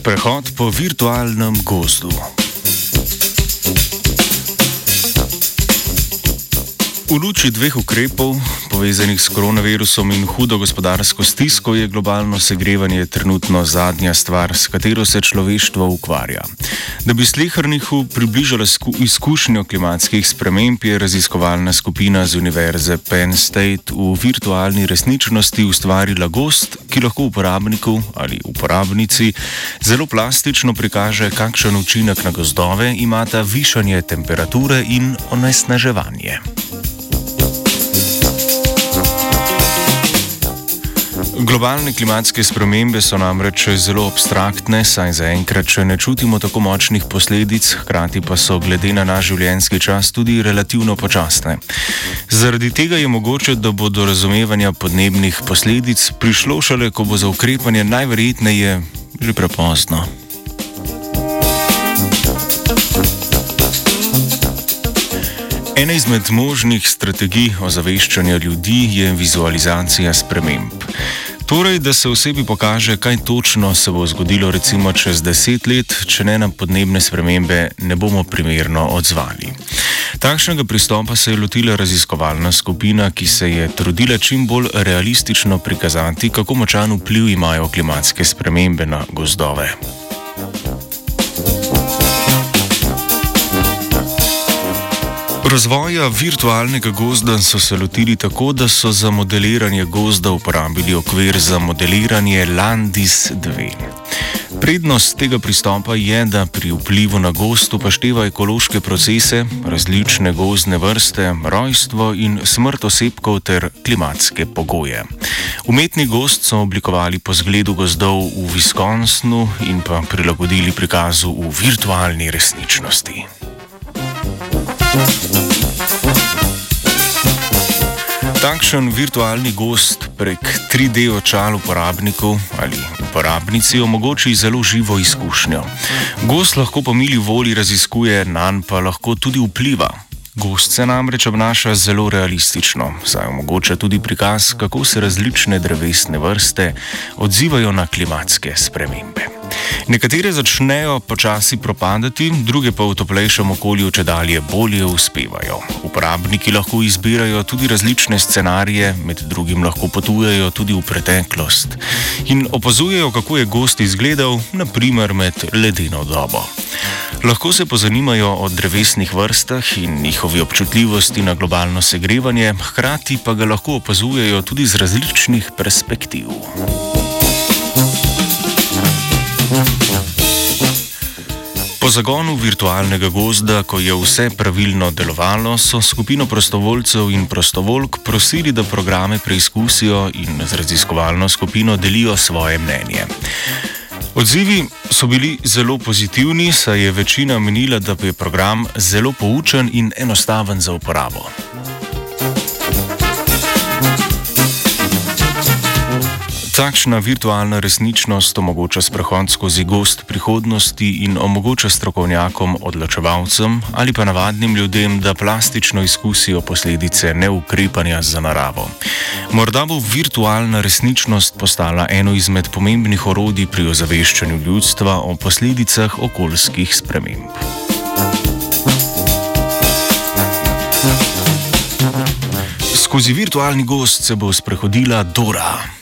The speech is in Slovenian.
Sprehod po virtualnem gozdu. V luči dveh ukrepov, povezanih s koronavirusom in hudo gospodarsko stisko, je globalno segrevanje trenutno zadnja stvar, s katero se človeštvo ukvarja. Da bi slehrniku približala izkušnjo klimatskih sprememb, je raziskovalna skupina z Univerze Penn State v virtualni resničnosti ustvarila gost, ki lahko uporabniku ali uporabnici zelo plastično prikaže, kakšen učinek na gozdove imata višanje temperature in onesnaževanje. Globalne klimatske spremembe so namreč zelo abstraktne, saj zaenkrat še ne čutimo tako močnih posledic, hkrati pa so glede na naš življenjski čas tudi relativno počasne. Zaradi tega je mogoče, da bo do razumevanja podnebnih posledic prišlo šele, ko bo za ukrepanje najverjetneje že prepozno. Ena izmed možnih strategij ozaveščanja ljudi je vizualizacija sprememb. Torej, da se osebi pokaže, kaj točno se bo zgodilo, recimo čez deset let, če ne na podnebne spremembe ne bomo primerno odzvali. Takšnega pristopa se je lotila raziskovalna skupina, ki se je trudila čim bolj realistično prikazati, kako močan vpliv imajo klimatske spremembe na gozdove. Razvoja virtualnega gozda so se lotili tako, da so za modeliranje gozda uporabili okvir za modeliranje Landis 2. Prednost tega pristopa je, da pri vplivu na gost upošteva ekološke procese, različne gozdne vrste, rojstvo in smrt osebkov ter klimatske pogoje. Umetni gost so oblikovali po zgledu gozdov v Wisconsinu in pa prilagodili prikazu v virtualni resničnosti. Takšen virtualni gost prek 3D očal uporabnikov ali uporabnici omogoči zelo živo izkušnjo. Gost lahko po mili volji raziskuje, nanj pa lahko tudi vpliva. Gost se namreč obnaša zelo realistično, saj omogoča tudi prikaz, kako se različne drevesne vrste odzivajo na klimatske spremembe. Nekatere začnejo počasi propadati, druge pa v toplejšem okolju če dalje bolje uspevajo. Uporabniki lahko izbirajo tudi različne scenarije, med drugim lahko potujejo tudi v preteklost in opazujejo, kako je gost izgledal, naprimer med ledeno dobo. Lahko se pozanimajo o drevesnih vrstah in njihovi občutljivosti na globalno segrevanje, hkrati pa ga lahko opazujejo tudi z različnih perspektiv. Po zagonu virtualnega gozda, ko je vse pravilno delovalo, so skupino prostovoljcev in prostovoljk prosili, da programe preizkusijo in z raziskovalno skupino delijo svoje mnenje. Odzivi so bili zelo pozitivni, saj je večina menila, da je program zelo poučen in enostaven za uporabo. Takšna virtualna resničnost omogoča sprehod skozi gost prihodnosti in omogoča strokovnjakom, odločevalcem ali pa navadnim ljudem, da plastično izkusijo posledice neukrepanja za naravo. Morda bo virtualna resničnost postala eno izmed pomembnih orodij pri ozaveščanju ljudstva o posledicah okoljskih sprememb. Skozi virtualni gost se bo sprehodila Dora.